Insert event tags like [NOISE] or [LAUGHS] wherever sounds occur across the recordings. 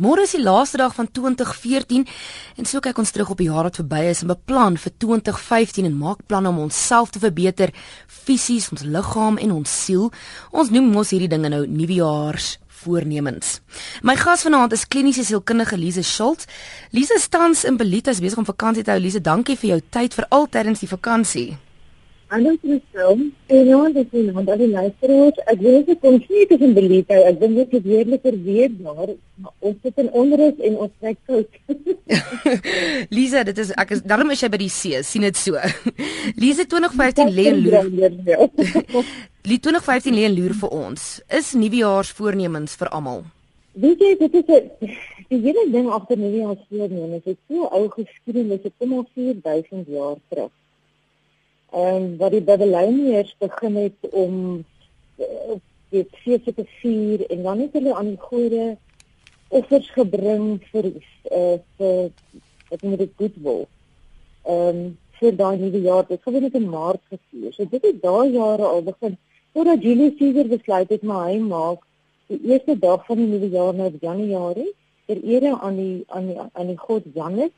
Môre is die laaste dag van 2014 en so kyk ons terug op die jaar wat verby is en beplan vir 2015 en maak planne om onsself te verbeter fisies, ons liggaam en ons siel. Ons noem mos hierdie dinge nou nuwejaars voornemens. My gas vanaand is kliniese sielkundige Lise Schultz. Lise stans in Belita is besig om vakansie te hou. Lise, dankie vir jou tyd vir altydens die vakansie. Hallo Christel. En nou dat jy nou dat jy luister het, ek weet jy kom nie te in Belita. Ek dink dit is weerliker weer daar, maar ons sit in onrus en ons trek koud. [LAUGHS] Lisa, dit is ek is daarom is jy by die see, sien dit so. [LAUGHS] Lisa 2015 lê loer. Lie [LAUGHS] 2015 lê loer vir ons. Is nuwejaarsvoornemens vir almal? Weet jy, dit is 'n die hele ding agter nuwejaarsvoornemens. Dit is so ou geskiedenis, dit kom al 4000 jaar terug en wat die Babyloniërs begin het om uh, die feeste te vier en dan het hulle aan die gode offers gebring vir uh, vir wat moet dit goed word. Ehm um, vir daai nuwe jaar, dit sou net in Maart gevier. So dit het daai jare al begin voordat Julius Caesar besluit het maar hy maak die eerste dag van die nuwe jaar nou Januarie ter ere aan die aan die aan die god Janus.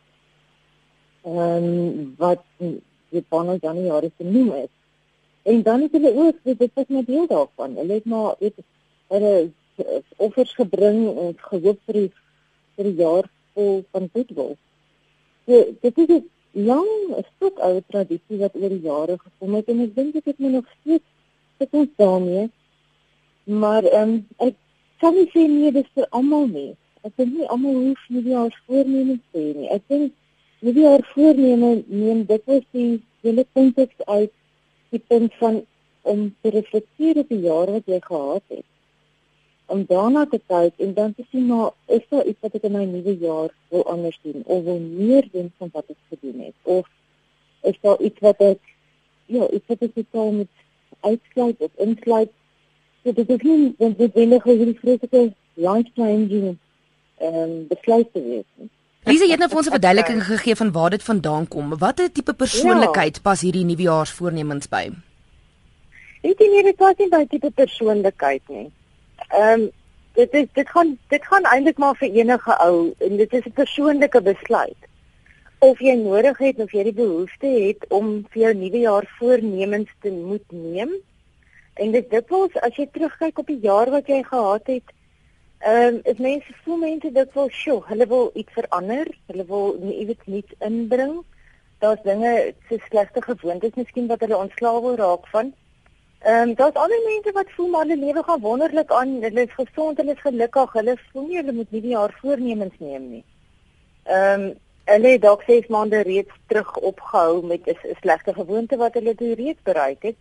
Ehm um, wat weet wanneer Januarie se noem is. En dan het hulle ook dit is net deel daarvan. Hulle het maar weet hulle offers gebring en gehoop vir die vir die jaar vol van goedwil. So dit is 'n lang stuk ou tradisie wat oor die jare gekom het en ek dink dit het my nog steeds te doen daarmee. Maar ehm um, ek kan nie sê nie dis vir almal nie. Ek dink nie almal hoef nie die jaar voornemens te hê nie. Ek dink Wie die haar voorneme neem dit is die hele konteks uit die punt van om te reflekteer op die jaar wat jy gehad het. Om daarna te kyk en dan te sien maar is daar iets wat ek in my nuwe jaar wil anders doen of wil meer doen van wat ek gedoen het of is daar iets wat ek ja, iets wat ek sou met uitsluit of insluit. So dit is nie want dit wil net hierdie vreeslike lifetime doen ehm um, besluit te wees. Nie. Lise, jy het nou vir ons 'n verduideliking gegee van waar dit vandaan kom. Watter tipe persoonlikheid ja. pas hierdie nuwejaarsvoornemens by? Ek dink nie dit pas nie by tipe persoonlikheid nie. Ehm um, dit is dit gaan dit gaan eintlik maar vir enige ou en dit is 'n persoonlike besluit. Of jy nodig het of jy die behoefte het om vir jou nuwejaarsvoornemens te moet neem. En dit dikwels as jy terugkyk op die jaar wat jy gehad het, Ehm um, is mense voel mense dit wil sjo, hulle wil iets verander, hulle wil iets nuuts inbring. Daar's dinge so slegte gewoontes miskien wat hulle ontslaaw wil raak van. Ehm um, daar's ander mense wat voel maar hulle lewe gaan wonderlik aan, hulle is gesond, hulle is gelukkig, hulle voel nie hulle moet nie die jaar voornemens neem nie. Ehm um, hulle het dalk 6 maande reeds terug opgehou met 'n slegte gewoonte wat hulle reeds bereik het.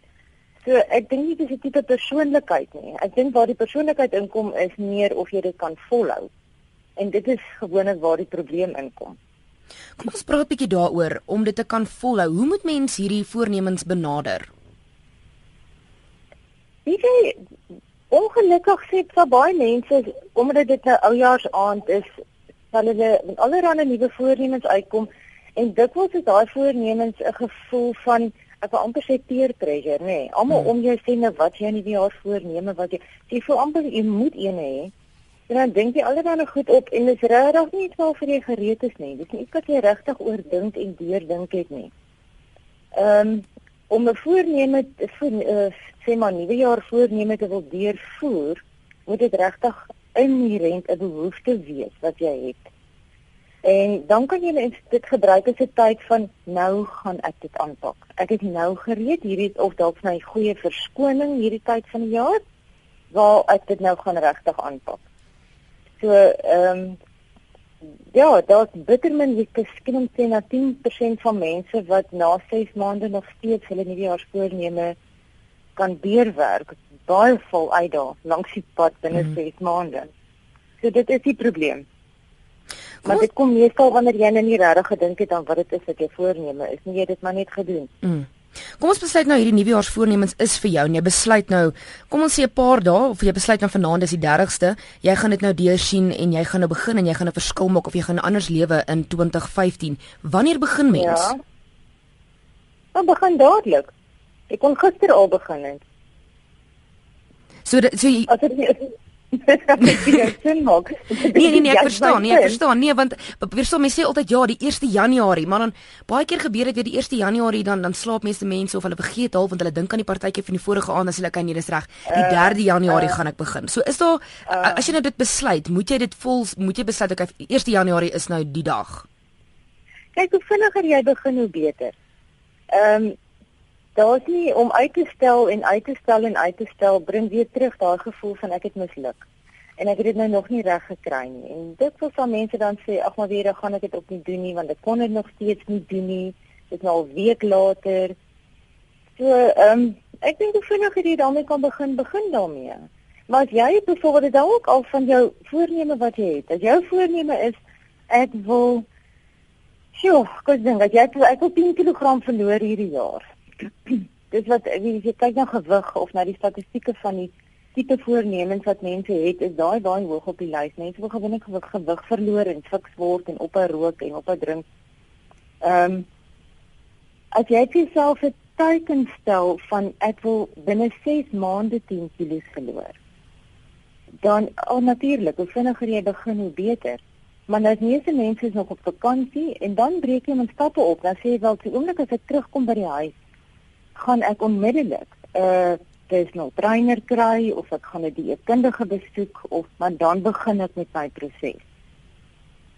So ek dink nie dis 'n tipe persoonlikheid nie. Ek dink waar die persoonlikheid inkom is meer of jy dit kan volhou. En dit is gewoonlik waar die probleem inkom. Kom ons praat 'n bietjie daaroor om dit te kan volhou. Hoe moet mens hierdie voornemens benader? Ek ongelukkig sê vir baie mense omdat dit 'n oujaarsaand is, sal hulle met allerlei nuwe voornemens uitkom en dikwels is daai voornemens 'n gevoel van ek wil amper sê peer pressure, nê. Nee. Almal hmm. om jou sê nou wat jy in die jaar voorneme wat jy jy voel amper jy moet een hê. En dan dink jy allerlei goed op en dis regtig nie iets waarvoor jy gereed is nie. Dis nie iets wat jy regtig oordink en deurdink het nie. Ehm um, om 'n voorneme te uh, sê maar nuwe jaar voorneme te wil deurvoer, moet dit regtig inherent 'n behoefte wees wat jy het. En dan kan jy dit gebruik as 'n tyd van nou gaan ek dit aanpak. Ek is nou gereed hierdie of dalk my goeie verskoning hierdie tyd van die jaar waar ek dit nou gaan regtig aanpak. So ehm um, ja, daar's bitter min jy miskien om sê na 10% van mense wat na 6 maande nog steeds hulle nuwejaarsvoorneme kan deurwerk. Baie vol uit daar langs die pad binne 6 mm. maande. So dit is die probleem. Maar dit kom meestal wanneer jy nou nie regtig gedink het aan wat dit is wat jy voorneme is nie, jy het dit maar net gedoen. Mm. Kom ons besluit nou hierdie nuwejaarsvoornemens is vir jou en jy besluit nou, kom ons sê 'n paar dae of jy besluit nou vanaand is die 30ste, jy gaan dit nou deursien en jy gaan nou begin en jy gaan 'n verskil maak of jy gaan anders lewe in 2015. Wanneer begin mens? Ja. Dan begin dadelik. Ek kon gister al begin het. So so jy, as dit nee nee nee, ek verstaan, nee, ek verstaan. Nee, want verstaan mense sê altyd ja, die 1 Januarie, maar dan baie keer gebeur dit weer die 1 Januarie dan dan slaap meeste mense of hulle vergeet half want hulle dink aan die partytjie van die vorige aand as hulle kan nie dis reg. Die 3 uh, Januarie uh, gaan ek begin. So is daar uh, as jy nou dit besluit, moet jy dit vol moet jy besluit ek 1 Januarie is nou die dag. Kyk hoe vinniger jy begin hoe beter. Ehm um, daar's nie om uit te stel en uit te stel en uit te stel bring weer terug daai gevoel van ek het misluk. En ek het dit nou nog nie reg gekry nie. En dit wil van mense dan sê ag maar weer gaan ek dit op nie doen nie want ek kon dit nog steeds nie doen nie. Dit nou 'n week later. So ehm um, ek dink hoe vinniger jy daarmee kan begin, begin daarmee. Maar as jy byvoorbeeld dan ook al van jou voorneme wat jy het. As jou voorneme is ek wil Sjoe, ek dink dat jy ek wil 10 kg verloor hierdie jaar. Dis wat wie jy kyk na gewig of na die statistieke van die tipe voornemens wat mense het, is daai baie hoog op die lys. Mense wil gewoonlik gewig, gewig verloor en fiks word en ophou rook en ophou drink. Ehm um, as jy vir jouself 'n teiken stel van ek wil binne 6 maande 10 kg verloor. Dan oh, natuurlik, hoe vinniger jy begin, hoe beter. Maar nou is nie mense is nog op vakansie en dan breek jy met stappe op. Dan sê jy wel, die oomblik as ek terugkom by die huis, gaan ek onmiddellik 'n uh, personal trainer kry of ek gaan 'n dieetkundige besoek of maar dan begin ek met my proses.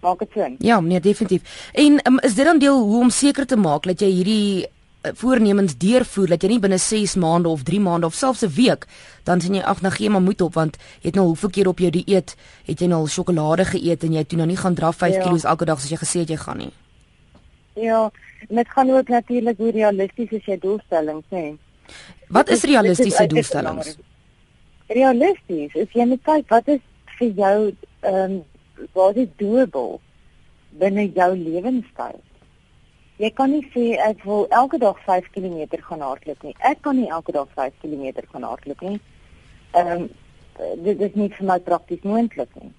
Maak dit sin? Ja, nee, definitief. En um, is dit dan deel hoe om seker te maak dat jy hierdie uh, voornemens deurvoer dat jy nie binne 6 maande of 3 maande of selfs 'n week dan sien jy ag nou gee maar moed op want jy het nou hoeveel keer op jou dieet het jy nou al sjokolade geëet en jy toe nou nie gaan draf 5 ja. kg elke dag soos jy gesê het jy gaan nie. Ja, En dit gaan ook natuurlik hoe realisties is jou doelstellings, nê? Wat is realistiese doelstellings? Realisties is jy net kyk wat is vir jou ehm um, wat is doable binne jou lewenstyl. Jy kan nie sê ek wil elke dag 5 km gaan hardloop nie. Ek kan nie elke dag 5 km gaan hardloop nie. Ehm um, dit is nie vir my prakties moontlik nie.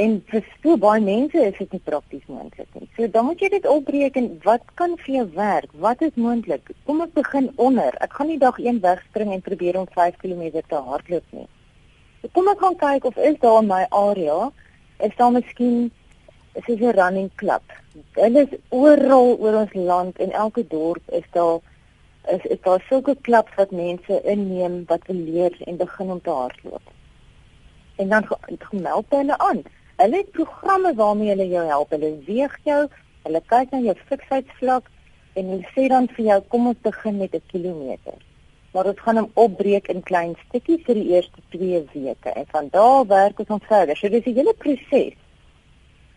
En vir so baie mense is dit nie prakties moontlik nie. So dan moet jy dit opbreek en wat kan vir jou werk? Wat is moontlik? Kom ons begin onder. Ek gaan nie dag 1 wegspring en probeer om 5 km te hardloop nie. So kom ek gaan kyk of is daar in my area is daar miskien is dit 'n running club. Dit is oral oor ons land en elke dorp is daar is is daar sulke klubs wat mense inneem wat wil leer en begin om te hardloop. En dan gemeld hulle aan. Hulle het programme waarmee hulle jou help. Hulle weeg jou, hulle kyk na jou fiksheidsvlak en hulle sê dan vir jou kom ons begin met 'n kilometer. Maar dit gaan hom opbreek in klein stukkies vir die eerste 2 weke en van daar werk ons ons verder. So dis 'n hele proses.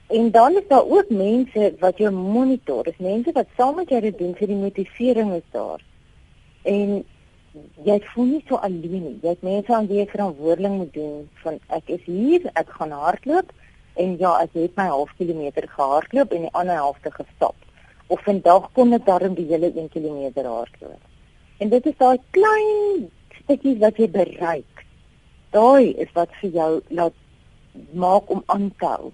En dan is daar ook mense wat jou monitor. Dis mense wat saam met jou dit doen vir die motivering is daar. En jy voel nie so alleen nie. Jy het mense aan wie jy verantwoordelik moet doen van ek is hier, ek gaan hardloop en ja, ek het my half kilometer gehardloop en die ander helfte gestap. Of vandag kon ek darm die hele 1 km hardloop. En dit is daai klein stukkies wat jy bereik. Daai is wat vir jou laat maak om aan te hou.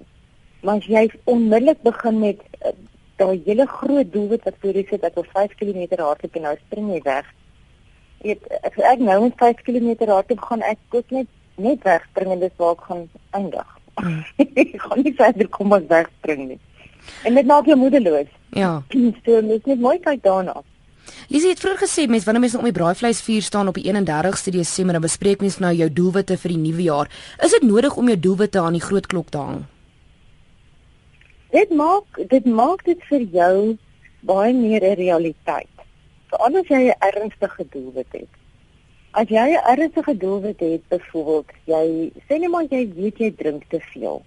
Maar as jy onmiddellik begin met uh, daai hele groot doelwit wat vir jou sê dat jy 5 km hardloop en nou spring jy weg. Ek ek, ek nou met 5 km hardloop gaan ek ook net net wegspring en dis waar ek gaan eindig. Ek [LAUGHS] gaan nie verder kom as wegspring nie. En dit maak jou moedeloos. Ja. [CLEARS THROAT] So mens net mooi kyk daarna. Lisie het vroeër gesê mens wanneer mens om die braaivleisvuur staan op die 31ste Desember en bespreek mens nou jou doelwitte vir die nuwe jaar. Is dit nodig om jou doelwitte aan die groot klok te hang? Dit maak dit maak dit vir jou baie meer 'n realiteit. Veral as jy 'n ernstige doelwit het. As jy 'n ernstige doelwit het, byvoorbeeld, jy sê net maar jy weet jy drink te veel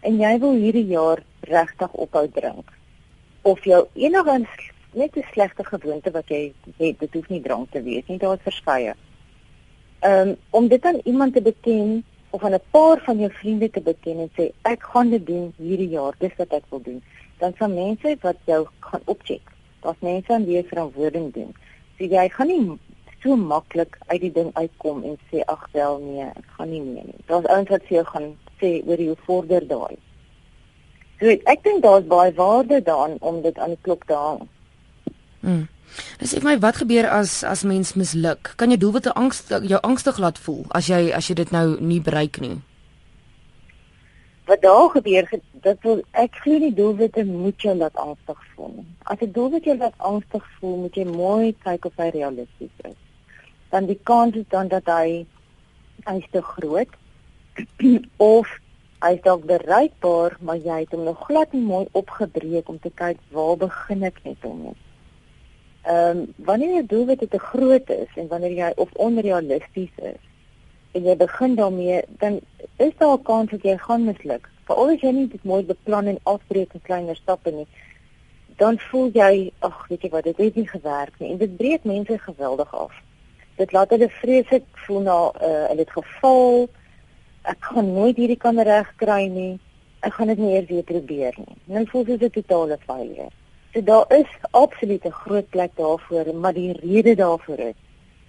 en jy wil hierdie jaar regtig ophou drink of jou enige net 'n slegte gewoonte wat jy het, dit hoef nie drank te wees nie, daar is verskeie. Um, om dit aan iemand te beken of aan 'n paar van jou vriende te beken en sê ek gaan dit doen hierdie jaar, dis wat ek wil doen. Dan sal mense wat jou gaan opcheck. Daar's mense aan wie jy verantwoording doen. So jy gaan nie so maklik uit die ding uitkom en sê ag wel nee, ek gaan nie meer nie. Daar's ouens wat vir jou gaan sê oor hoe vorder daai. So ek dink daar's baie waarde daarin om dit aan die klok te hang. Mm. Dis ek my wat gebeur as as mens misluk? Kan jou doelwitte angs jou angstig laat voel as jy as jy dit nou nie bereik nie? wat daar gebeur dat wil ek glo die doelwitte moet jou laat angstig voel. As 'n doelwit jou laat angstig voel, moet jy mooi kyk of hy realisties is. Dan die kans is dan dat hy hy's te groot [CLEARS THROAT] of hy's dalk bereikbaar, maar jy het hom nog glad nie mooi opgebreek om te kyk waar begin ek net om nie. Ehm um, wanneer jy doelwit te groot is en wanneer jy of onrealisties is en jy begin daarmee, dan is daar 'n kans dat jy gaan misluk. Veral as jy nie dit mooi beplan en afbreek in kleiner stappe nie, dan voel jy, ag, weet jy wat, dit het nie gewerk nie en dit breek mense geweldig af. Dit laat hulle vreeslik voel na uh, hulle het geval. Ek gaan nooit hierdie kan regkry nie. Ek gaan dit nie eers weer probeer nie. Dan voel jy 'n totale failure. So daar is absoluut 'n groot plek daarvoor, maar die rede daarvoor is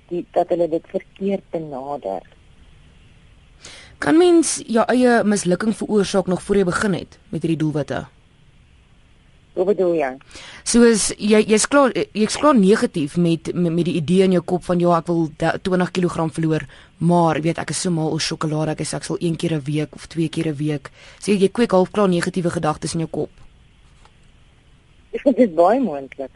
die dat hulle dit verkeerd benader. Kan mens jou eie mislukking veroorsaak nog voor jy begin het met hierdie doelwitte? Wat bedoel jy? Soos jy jy's klaar jy's klaar negatief met, met met die idee in jou kop van ja, ek wil 20 kg verloor, maar weet ek is so mal oor sjokolade, ek sê ek sal een keer 'n week of twee keer 'n week. Sê jy kweek half klaar negatiewe gedagtes in jou kop. Dit is baie moontlik.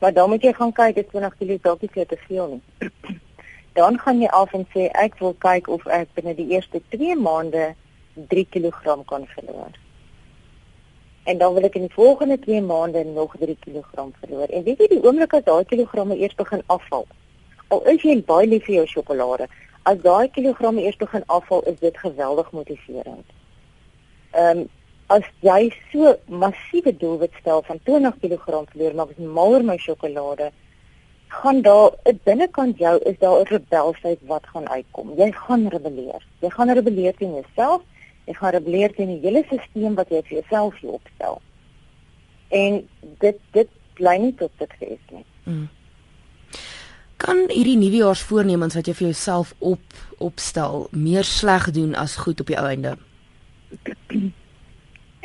Maar dan moet jy gaan kyk, dit 20 kg dalk nie te veel nie. [CLEARS THROAT] dan gaan jy af en sê ek wil kyk of ek binne die eerste 2 maande 3 kg kan verloor. En dan wil ek in die volgende 2 maande nog 3 kg verloor. En weet jy die oomblik as daai kilogramme eers begin afval. Al is jy baie lief vir jou sjokolade, as daai kilogramme eers begin afval, is dit geweldig motiverend. Ehm um, as jy so massiewe doelwit stel van 20 kg verloor, maar ek mal oor my sjokolade, gaan daar binnekant jou is daar 'n rebelsheid wat gaan uitkom. Jy gaan rebelleer. Jy gaan rebelleer teen jouself. Jy gaan rebelleer teen die hele stelsel wat jy vir jouself hier opstel. En dit dit bly nie tot sukses nie. Mm. Kan hierdie nuwejaarsvoornemens wat jy vir jouself op opstel meer sleg doen as goed op die einde? [CLEARS THROAT]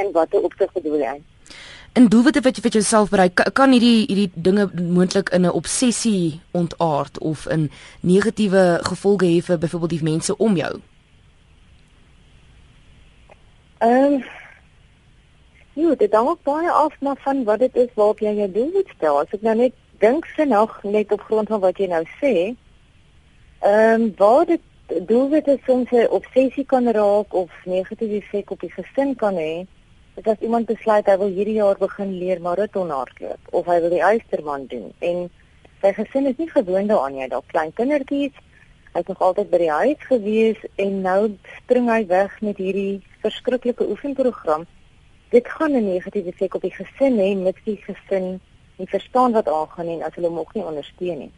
En wat opsig bedoel jy? en doelwitte wat jy vir jouself bereik kan, kan hierdie hierdie dinge moontlik in 'n obsessie ontaard of in negatiewe gevolge hê vir byvoorbeeld die mense om jou. Ehm um, Jo, dit hang baie af maar van wat dit is waarop jy jou doelwit stel. As ek nou net dink nog net op grond van wat jy nou sê, ehm um, waar dit doelwitte soms 'n obsessie kan raak of negatiewe effek op die gesin kan hê, Dit as iemand besluit hy wil hierdie jaar begin leer maraton hardloop of hy wil die Eysterman doen. En sy gesin is nie gewoond daaraan jy dalk klein kindertjies. Hy het nog altyd by die huis gewees en nou spring hy weg met hierdie verskriklike oefenprogram. Dit gaan 'n negatiewe effek op die gesin hê met die gesin nie verstaan wat aangaan en as hulle hom ook nie ondersteun nie.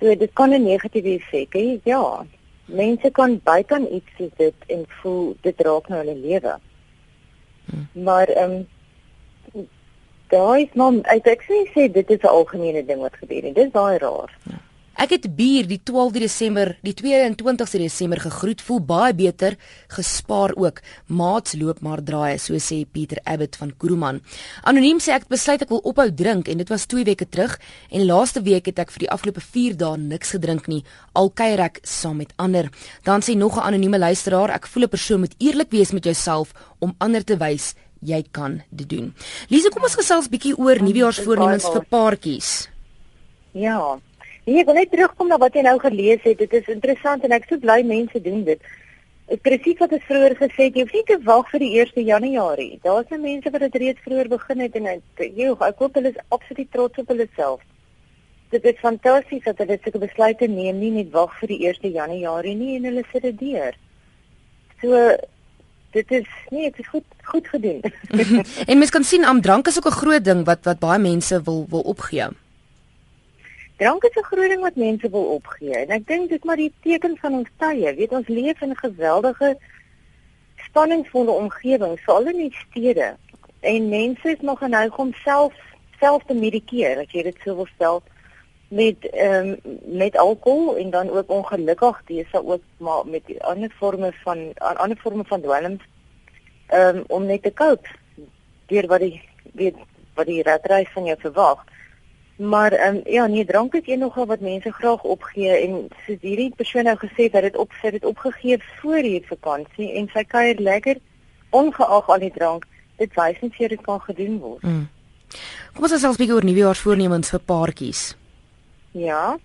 So dit kan 'n negatiewe effek hê ja. Mense kan bykan iets soos dit en voel dit raak nou hulle lewe. Maar ehm um, daai is maar ek ek sê dit is 'n algemene ding wat gebeur en dit is baie raar. Ja. Ek het bier die 12de Desember, die 22ste Desember gegroet, voel baie beter, gespaar ook. Maats loop maar draai, so sê Pieter Abbott van Kuruman. Anoniem sê ek besluit ek wil ophou drink en dit was 2 weke terug en laaste week het ek vir die afgelope 4 dae niks gedrink nie, al kuier ek saam met ander. Dan sê nog 'n anonieme luisteraar, ek voel 'n persoon moet eerlik wees met jouself om ander te wys jy kan dit doen. Lise, kom ons gesels bietjie oor nuwejaarsvoornemens vir paartjies. Ja, Nee, ek wil net terugkom na wat jy nou gelees het. Dit is interessant en ek sou bly mense doen dit. Ek presies wat ek vroeër gesê het, jy hoef nie te wag vir die 1 Januarie. Daar's nou mense wat dit reeds vroeër begin het en joh, ek hoop hulle is absoluut trots op hulle self. Dit is fantasties dat hulle sulke besluite neem, nie net wag vir die 1 Januarie nie en hulle sit dit deur. So dit is nee, dit is goed goed gedoen. [LAUGHS] en mens kan sien am drank is ook 'n groot ding wat wat baie mense wil wil opgee. Drank is 'n groot ding wat mense wil opgee en ek dink dit maar die teken van ons tye. Weet ons leef in 'n geweldige spanningsvolle omgewing, veral in die stede. En mense is nog geneig om self self te medikeer, as jy dit sou wil stel met ehm um, met alkohol en dan ook ongelukkig dis ook maar met ander forme van ander forme van dwelms ehm um, om net te cope deur wat die weet wat die ratreis van jou verwag. Maar ehm um, ja, nee, drank is een nogal wat mense graag opgee en soos hierdie persoon nou gesê dat dit op sy dit opgegee voor hier vakansie en sy kuier lekker ongeag al die drank, dit wys net vir dit kan gedoen word. Mm. Kom ons gesels 'n bietjie oor nuwejaarsvoornemens vir paartjies. Ja.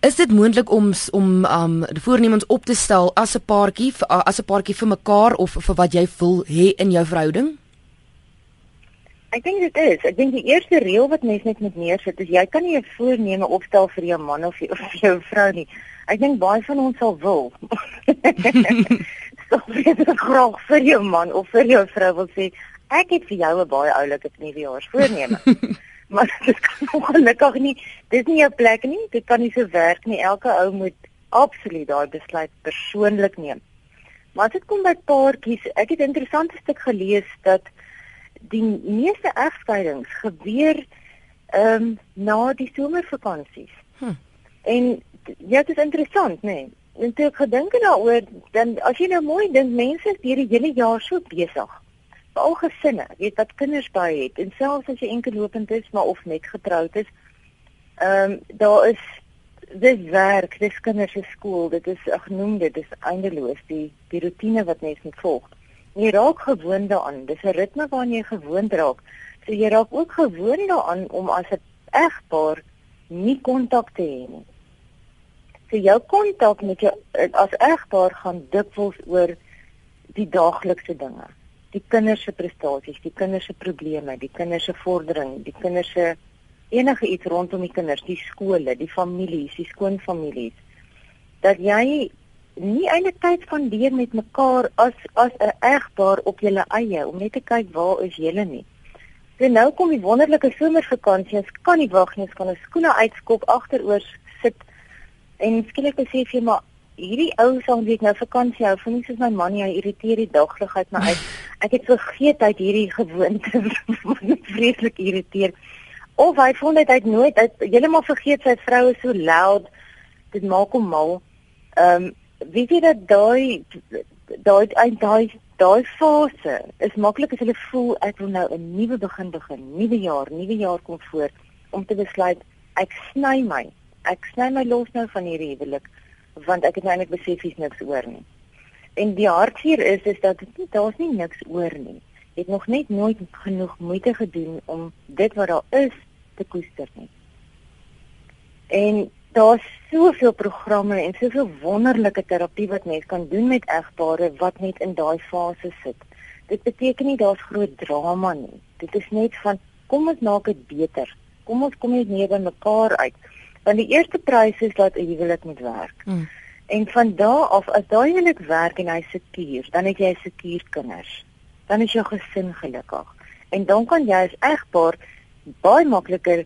Is dit moontlik om om um voornemens op te stel as 'n paartjie as 'n paartjie vir mekaar of vir wat jy wil hê in jou verhouding? Ek dink dit is. Ek dink die eerste reël wat mens net moet neersit is jy kan nie 'n voorneme opstel vir jou man of vir [LAUGHS] jou vrou nie. Ek dink baie van ons sal wil. [LAUGHS] Sou dit graag vir jou man of vir jou vrou wil sê, ek het vir jou 'n baie oulike nuwejaarsvoorneme. [LAUGHS] maar dit kan ongelukkig nie, dis nie jou plek nie, dit kan nie so werk nie. Elke ou moet absoluut daai besluit persoonlik neem. Maar as dit kom by paartjies, ek het 'n interessante stuk gelees dat die meeste egskeidings gebeur ehm um, na die somervakansies. Hm. En ja, dit is interessant, né? Nee. En toe ek gedink het daaroor, dan as jy nou mooi dink, mense is hierdie hele jaar so besig. Veral gesinne, weet wat kinders by het en selfs as jy enkelopend is, maar of net getroud is, ehm um, daar is dis werk, dis kinders se skool, dit is ag noem dit, dis eindeloos die die rotine wat mens moet volg. Jy raak gewoond daaraan. Dis 'n ritme waaraan jy gewoond raak. So jy raak ook gewoond daaraan om as 'n egpaar nie kontak te hê nie. So jou kontak met jou as egpaar gaan dikwels oor die daaglikse dinge. Die kinders se prestasies, die kinders se probleme, die kinders se vordering, die kinders se enige iets rondom die kinders, die skole, die families, die skoonfamilies. Dat jy nie eintlik tyd spandeer met mekaar as as 'n egpaar op julle eie om net te kyk waar is julle nie. So nou kom die wonderlike somervakansie, ons kan nie wag nie, ons kan ons skoene uitskop, agteroor sit en skielik besef jy maar hierdie ou sal net nou vakansie hou, vir my soos my man, hy irriteer die dagligheid my uit. [LAUGHS] Ek het vergeet uit hierdie gewoonte [LAUGHS] vreeslik irriteer. Of hy voel net hy het nooit hy heeltemal vergeet sy vrou is so loud. Dit maak hom mal. Ehm um, weet jy dat daai daai daai daai fase is maklik as hulle voel ek wil nou 'n nuwe begin begin, nuwe jaar, nuwe jaar kom voor om te besluit ek sny my. Ek sny my los nou van hierdie huwelik want ek het nou eintlik besef hier's niks oor nie. En die hartseer is is dat dit daar's nie niks oor nie. Jy het nog net nooit genoeg moeite gedoen om dit wat daar is te koester nie. En daar's soveel programme en soveel wonderlike terapie wat mens kan doen met egpare wat net in daai fase sit. Dit beteken nie daar's groot drama nie. Dit is net van kom ons maak dit beter. Kom ons kom net neer by mekaar uit. Want die eerste prys is dat 'n huwelik moet werk. Mm. En van daardie af as daai huwelik werk en hy sekuur, dan het jy sekuur kinders. Dan is jou gesin gelukkig. En dan kan jy as egpaar baie makliker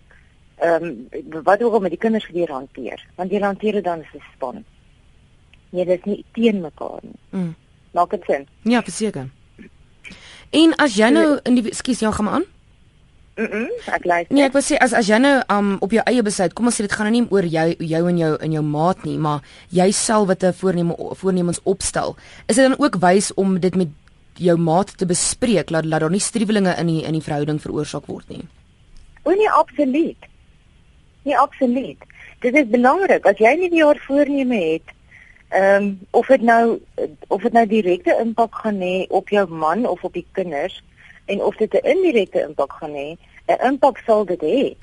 ehm um, wat ook al met die kinders gebeur hanteer want jy hanteer dit dan as 'n span. Jy dis nie teen mekaar nie. Mm. Maak dit sin? Ja, verseker. En as jy nou in die skus jy gaan aan? Mm, -mm ek lei. Nee, ek wil sê as as jy nou um op jou eie besluit, kom ons sê dit gaan nou nie oor jou jou en jou in jou maat nie, maar jy self wat 'n voorneme voornemens opstel. Is dit dan ook wys om dit met jou maat te bespreek laat laat daar nie striwelinge in die in die verhouding veroorsaak word nie? O nee, absoluut. Nee, absoluut. Dit is belangrik as jy nie die jaar voorneme het, ehm um, of dit nou of dit nou direkte impak gaan hê op jou man of op die kinders en of dit 'n indirekte impak gaan hê, 'n impak sal dit hê.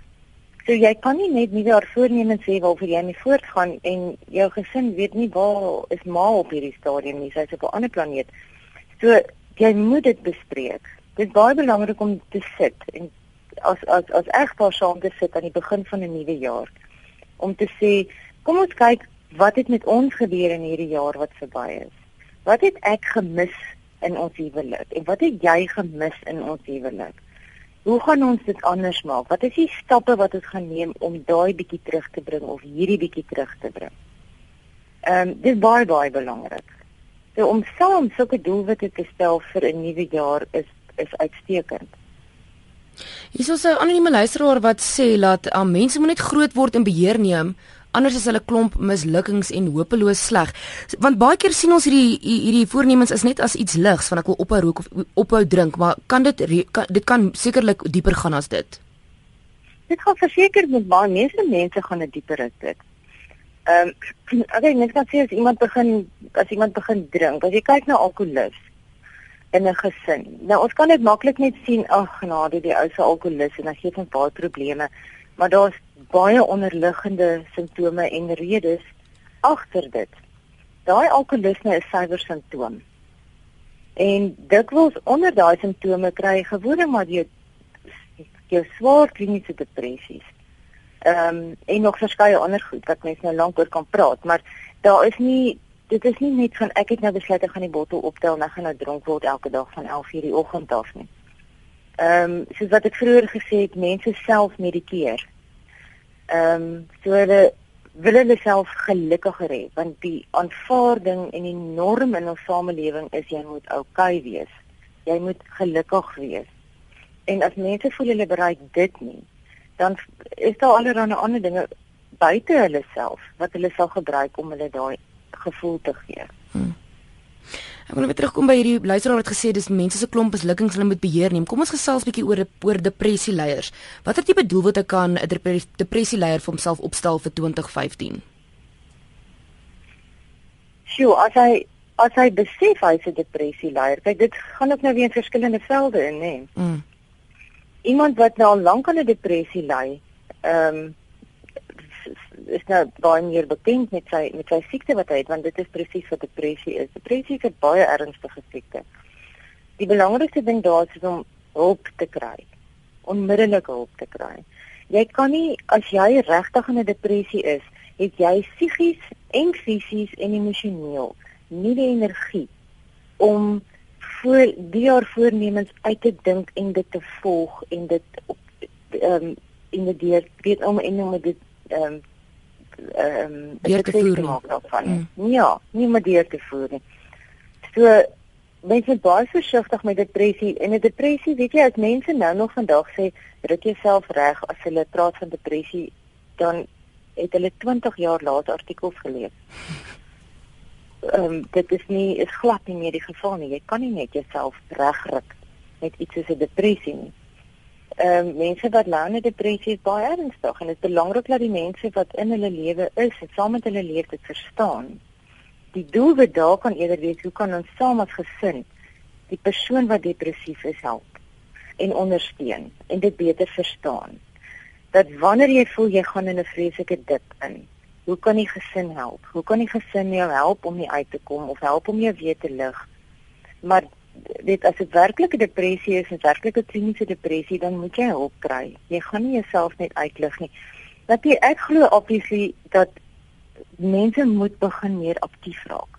So jy kan nie net nie jaar voorneme sê waarvoor jy nie voortgaan en jou gesin weet nie waar is ma op hierdie stadium nie, sy's op 'n ander planeet. So jy moet dit bespreek. Dit is baie belangrik om te sit en as as as egpaar saam te sit aan die begin van 'n nuwe jaar om te sê kom ons kyk wat het met ons gebeur in hierdie jaar wat verby is. Wat het ek gemis in ons huwelik en wat het jy gemis in ons huwelik? Hoe gaan ons dit anders maak? Wat is die stappe wat ons gaan neem om daai bietjie terug te bring of hierdie bietjie terug te bring? Ehm um, dis baie baie belangrik. So om saam sulke doelwitte te stel vir 'n nuwe jaar is is uitstekend. Hier is 'n anonieme luisteraar wat sê dat uh, mense moet net groot word en beheer neem anders is hulle klomp mislukkings en hopeloos sleg. Want baie keer sien ons hierdie hierdie voornemens is net as iets ligs van ek wil ophou rook of ophou drink, maar kan dit kan, dit kan sekerlik dieper gaan as dit. Dit gaan verseker met baie mense mense gaan dit dieper as dit. Ehm [CLEARS THROAT] um, okay, net kan sê as iemand begin as iemand begin drink, as jy kyk na alkoholus in 'n gesin. Nou ons kan dit maklik net sien, ag genade, die ou se alkoholis en hy gee hom baie probleme, maar daar's baie onderliggende simptome en redes agter dit. Daai alkoholisme is suiwer simptoom. En dikwels onder daai simptome kry jy gewone maar jy jou swaar kliniese depressies. Ehm um, en nog verskeie ander goed wat mense nou lank oor kan praat, maar daar is nie dit is nie net van ek het nou besluit ek gaan die bottel optel en ek gaan nou dronk word elke dag van 11:00 die oggend af nie. Ehm um, soos wat ek vroeër gesê het, mense self medikeer. Ehm um, so hulle wil hulle self gelukkiger hê want die aanvaarding en die norm in ons samelewing is jy moet oukei okay wees. Jy moet gelukkig wees. En as mense voel hulle bereik dit nie, dan is daar allerlei ander dinge buite hulle self wat hulle sal gebruik om hulle daai gevoel te gee. Hmm. Ek wil net terugkom by hierdie luisteraar wat gesê dis mense se klomp beslukkings hulle moet beheer neem. Kom ons gesels 'n bietjie oor oor depressie leiers. Watter tipe doelwitte kan 'n depressie leier vir homself opstel vir 2015? Sjoe, as hy as hy besef hy's 'n depressie leier. Kyk, dit gaan ook nou weer in verskillende velde in, hè. Mm. Iemand wat nou al lank aan 'n depressie ly, ehm um, is nou baie meer bekend met sy met sy siekte wat hy het want dit is presies wat depressie is. Depressie is 'n baie ernstige siekte. Die belangrikste ding daar is om hulp te kry. Onmiddellike hulp te kry. Jy kan nie as jy regtig in 'n depressie is, het jy psigies en fisies en emosioneel nie die energie om voor die jaar voornemens uit te dink en dit te volg en dit op ehm um, in die weet om en om dit ehm um, ehm um, deur te voer maak daarvan. Mm. Ja, nie meer deur te voer nie. So mense is baie versigtig met depressie en 'n depressie, weet jy, as mense nou nog vandag sê druk jouself reg as hulle praat van depressie, dan het hulle 20 jaar later artikels gelees. [LAUGHS] Ehm um, dit is nie is glad nie meer die geval nie. Jy kan nie net jouself regryk met iets soos 'n depressie nie ehm um, mense wat nou in 'n depressie is baie ernstig en dit is belangrik dat die mense wat in hulle lewe is en saam met hulle leef dit verstaan. Die doel wat daar kan eerder wees, hoe kan ons saam as gesin die persoon wat depressief is help en ondersteun en dit beter verstaan. Dat wanneer jy voel jy gaan in 'n vreeslike dip in, hoe kan die gesin help? Hoe kan die gesin jou help om nie uit te kom of help om jou weer te lig? Maar dit as dit werklike depressie is, 'n werklike kliniese depressie, dan moet jy hulp kry. Jy gaan nie jouself net uitlig nie. Dat jy ek glo obviously dat mense moet begin meer aktief raak.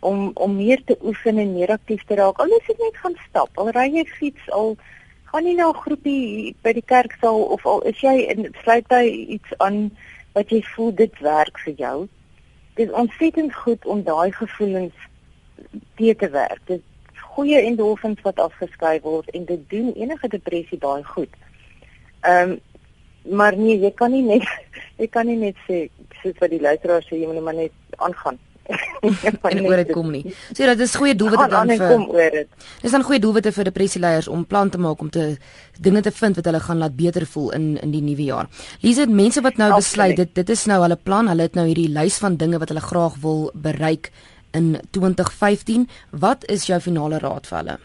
Om om meer te oefen en meer aktief te raak. Al is net gaan stap, al ry jy fiets, al gaan jy na 'n groepie by die kerksaal of al is jy in sluit by iets aan wat jy voel dit werk vir jou. Dit is ontsettend goed om daai gevoelens te te werk. Dit goeie endorfins wat afgeskei word en dit doen enige depressie baie goed. Ehm um, maar nee, jy kan nie net [LAUGHS] jy kan nie net sê soos wat die luisteraars sê jy moet maar net aangaan. [LAUGHS] en oor dit kom nie. So dit is goeie doelwitte dan vir kom oor dit. Dis dan goeie doelwitte vir depressieleiers om plan te maak om te dinge te vind wat hulle gaan laat beter voel in in die nuwe jaar. Lise, mense wat nou besluit dit dit is nou hulle plan, hulle het nou hierdie lys van dinge wat hulle graag wil bereik in 2015. Wat is jou finale raad vir hulle?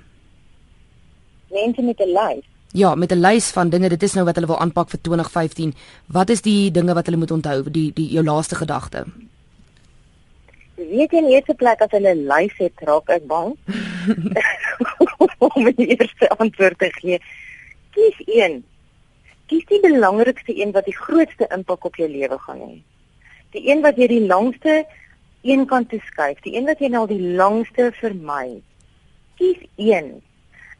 Mense met 'n lys. Ja, met 'n lys van dinge, dit is nou wat hulle wil aanpak vir 2015. Wat is die dinge wat hulle moet onthou, die die jou laaste gedagte? Weet jy in eerste plek as hulle 'n lys het, raak ek bang. [LAUGHS] om die eerste antwoord te gee. Kies een. Kies die belangrikste een wat die grootste impak op jou lewe gaan hê. Die een wat jy die langste een kant toe skuif, die een wat jy nou al die langste vermy. Kies een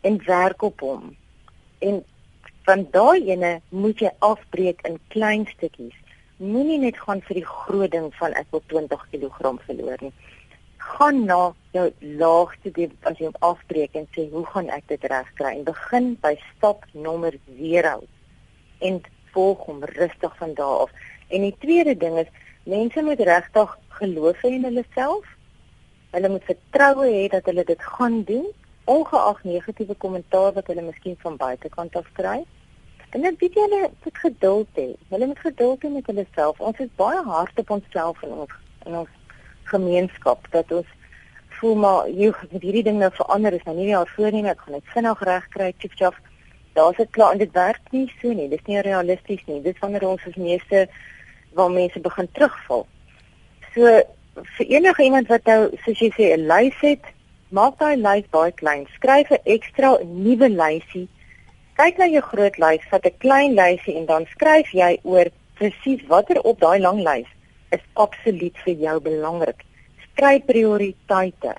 en werk op hom. En van daai ene moet jy afbreek in klein stukkies. Moenie net gaan vir die groot ding van ek wil 20 kg verloor nie. Gaan na jou laagste ding as jy hom afbreek en sê hoe gaan ek dit regkry en begin by stap nommer 0 en volg hom rustig van daar af. En die tweede ding is mense moet regtig geloof hê in hulle self. Hulle moet vertroue hê dat hulle dit gaan doen, ongeag negatiewe kommentaar wat hulle miskien van buitekant af kry. En dan weet jy hulle moet geduld hê. Hulle moet geduld hê met hulle self. Ons is baie hard op onsself en ons in ons gemeenskap dat ons voel maar jy het hierdie ding nou verander is nou nie jaar voorneme ek gaan dit vinnig regkry chief job daar's dit klaar en dit werk nie so nie dis nie realisties nie dis wanneer ons as meeste waar mense begin terugval. So vir enige iemand wat nou soos jy sê 'n lys het maak daai lys baie klein. Skryf 'n ekstra nuwe lysie kyk na jou groot lys vat 'n klein lysie en dan skryf jy oor presies watter op daai lang lys is absoluut vir jou belangrik kry prioriteite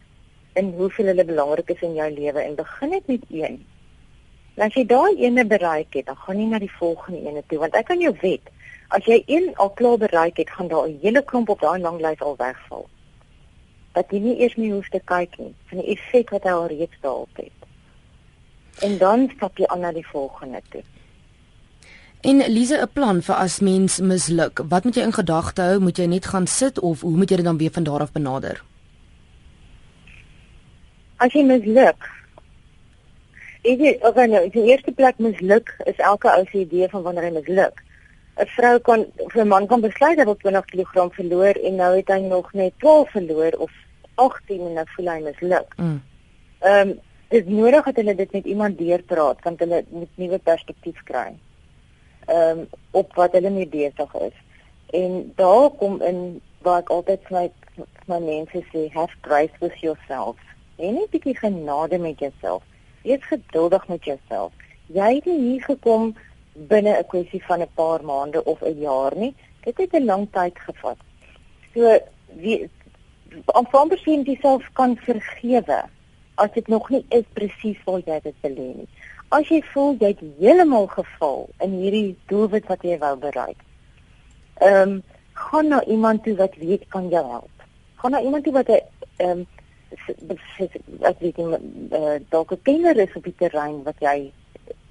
in hoeveel hulle belangrik is in jou lewe en begin net met een. En as jy daai ene bereik het, dan gaan jy na die volgende ene toe want ek kan jou wet, as jy een al klaar bereik het, gaan daar 'n hele klomp op daai lang lys al wegval. Dat jy nie eers meer hoef te kyk nie van die effek wat hy al reeds daarop het. En dan stap jy aan na die volgende toe. En Lise, 'n plan vir as mens misluk. Wat moet jy in gedagte hou? Moet jy net gaan sit of hoe moet jy dit dan weer van daar af benader? As jy misluk. Ek weet, of nou, die eerste plek misluk is elke ou se idee van wanneer hy misluk. 'n Vrou kan of 'n man kan besluit hy wil 20 kg verloor en nou het hy nog net 12 verloor of 18 en nou voel hy misluk. Mm. Ehm mm. um, dit is nodig dat hulle dit met iemand deurpraat, want hulle moet nuwe perspektief kry ehm um, op wat hulle mee besig is. En daar kom in waar ek altyd vir my my mense sê, have grace with yourself. En net 'n bietjie genade met jouself. Wees geduldig met jouself. Jy het nie hier gekom binne 'n kwessie van 'n paar maande of 'n jaar nie. Dit het 'n lang tyd gevat. So wie aanvaar besien jouself kan vergewe as dit nog nie is presies waar jy dit wil hê nie as jy voel jy het heeltemal geval in hierdie doelwit wat jy wou bereik. Ehm um, gaan na iemand toe wat weet kan jou help. Gaan na iemand toe wat 'n ehm as jy dit uh, dalk 'n kenner is op die terrein wat jy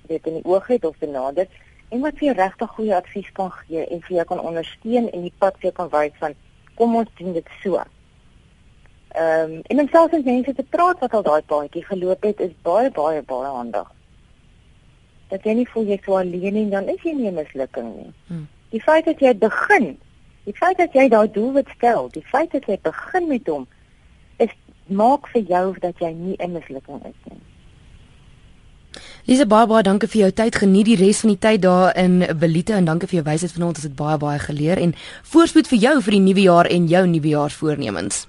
weet in die oog het of benader en wat vir regtig goeie advies kan gee en vir jou kan ondersteun en die pad vir jou kan wys van kom ons doen dit so. Ehm um, en om selfs met mense te praat wat al daai paadjie geloop het is baie baie baie handig dat jy nie voel jy so alleen nie, dan is jy nie 'n mislukking nie. Hmm. Die feit dat jy begin, die feit dat jy daai doel wat stel, die feit dat jy begin met hom is maak vir jou dat jy nie 'n mislukking is nie. Lise Baba, dankie vir jou tyd. Geniet die res van die tyd daar in Belite en dankie vir jou wysheid vanaand. Ons het baie baie geleer en voorspoed vir jou vir die nuwe jaar en jou nuwejaarsvoornemens.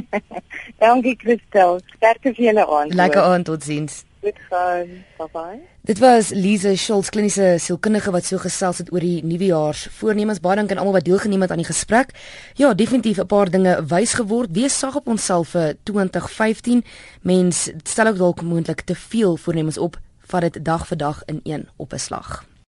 [LAUGHS] dankie Christel. Sterkte vir julle aan. Lekker aand totsiens. Goed gaan. Bye bye. Dit was Lise Schultz, kliniese sielkundige wat so gesels het oor die nuwejaars voornemens. Baie dankie aan almal wat deelgeneem het aan die gesprek. Ja, definitief 'n paar dinge wys geword. Wees sag op onsself vir 2015. Mens stel ook dalk moontlik te veel voornemens op, vat dit dag vir dag in een op 'n slag.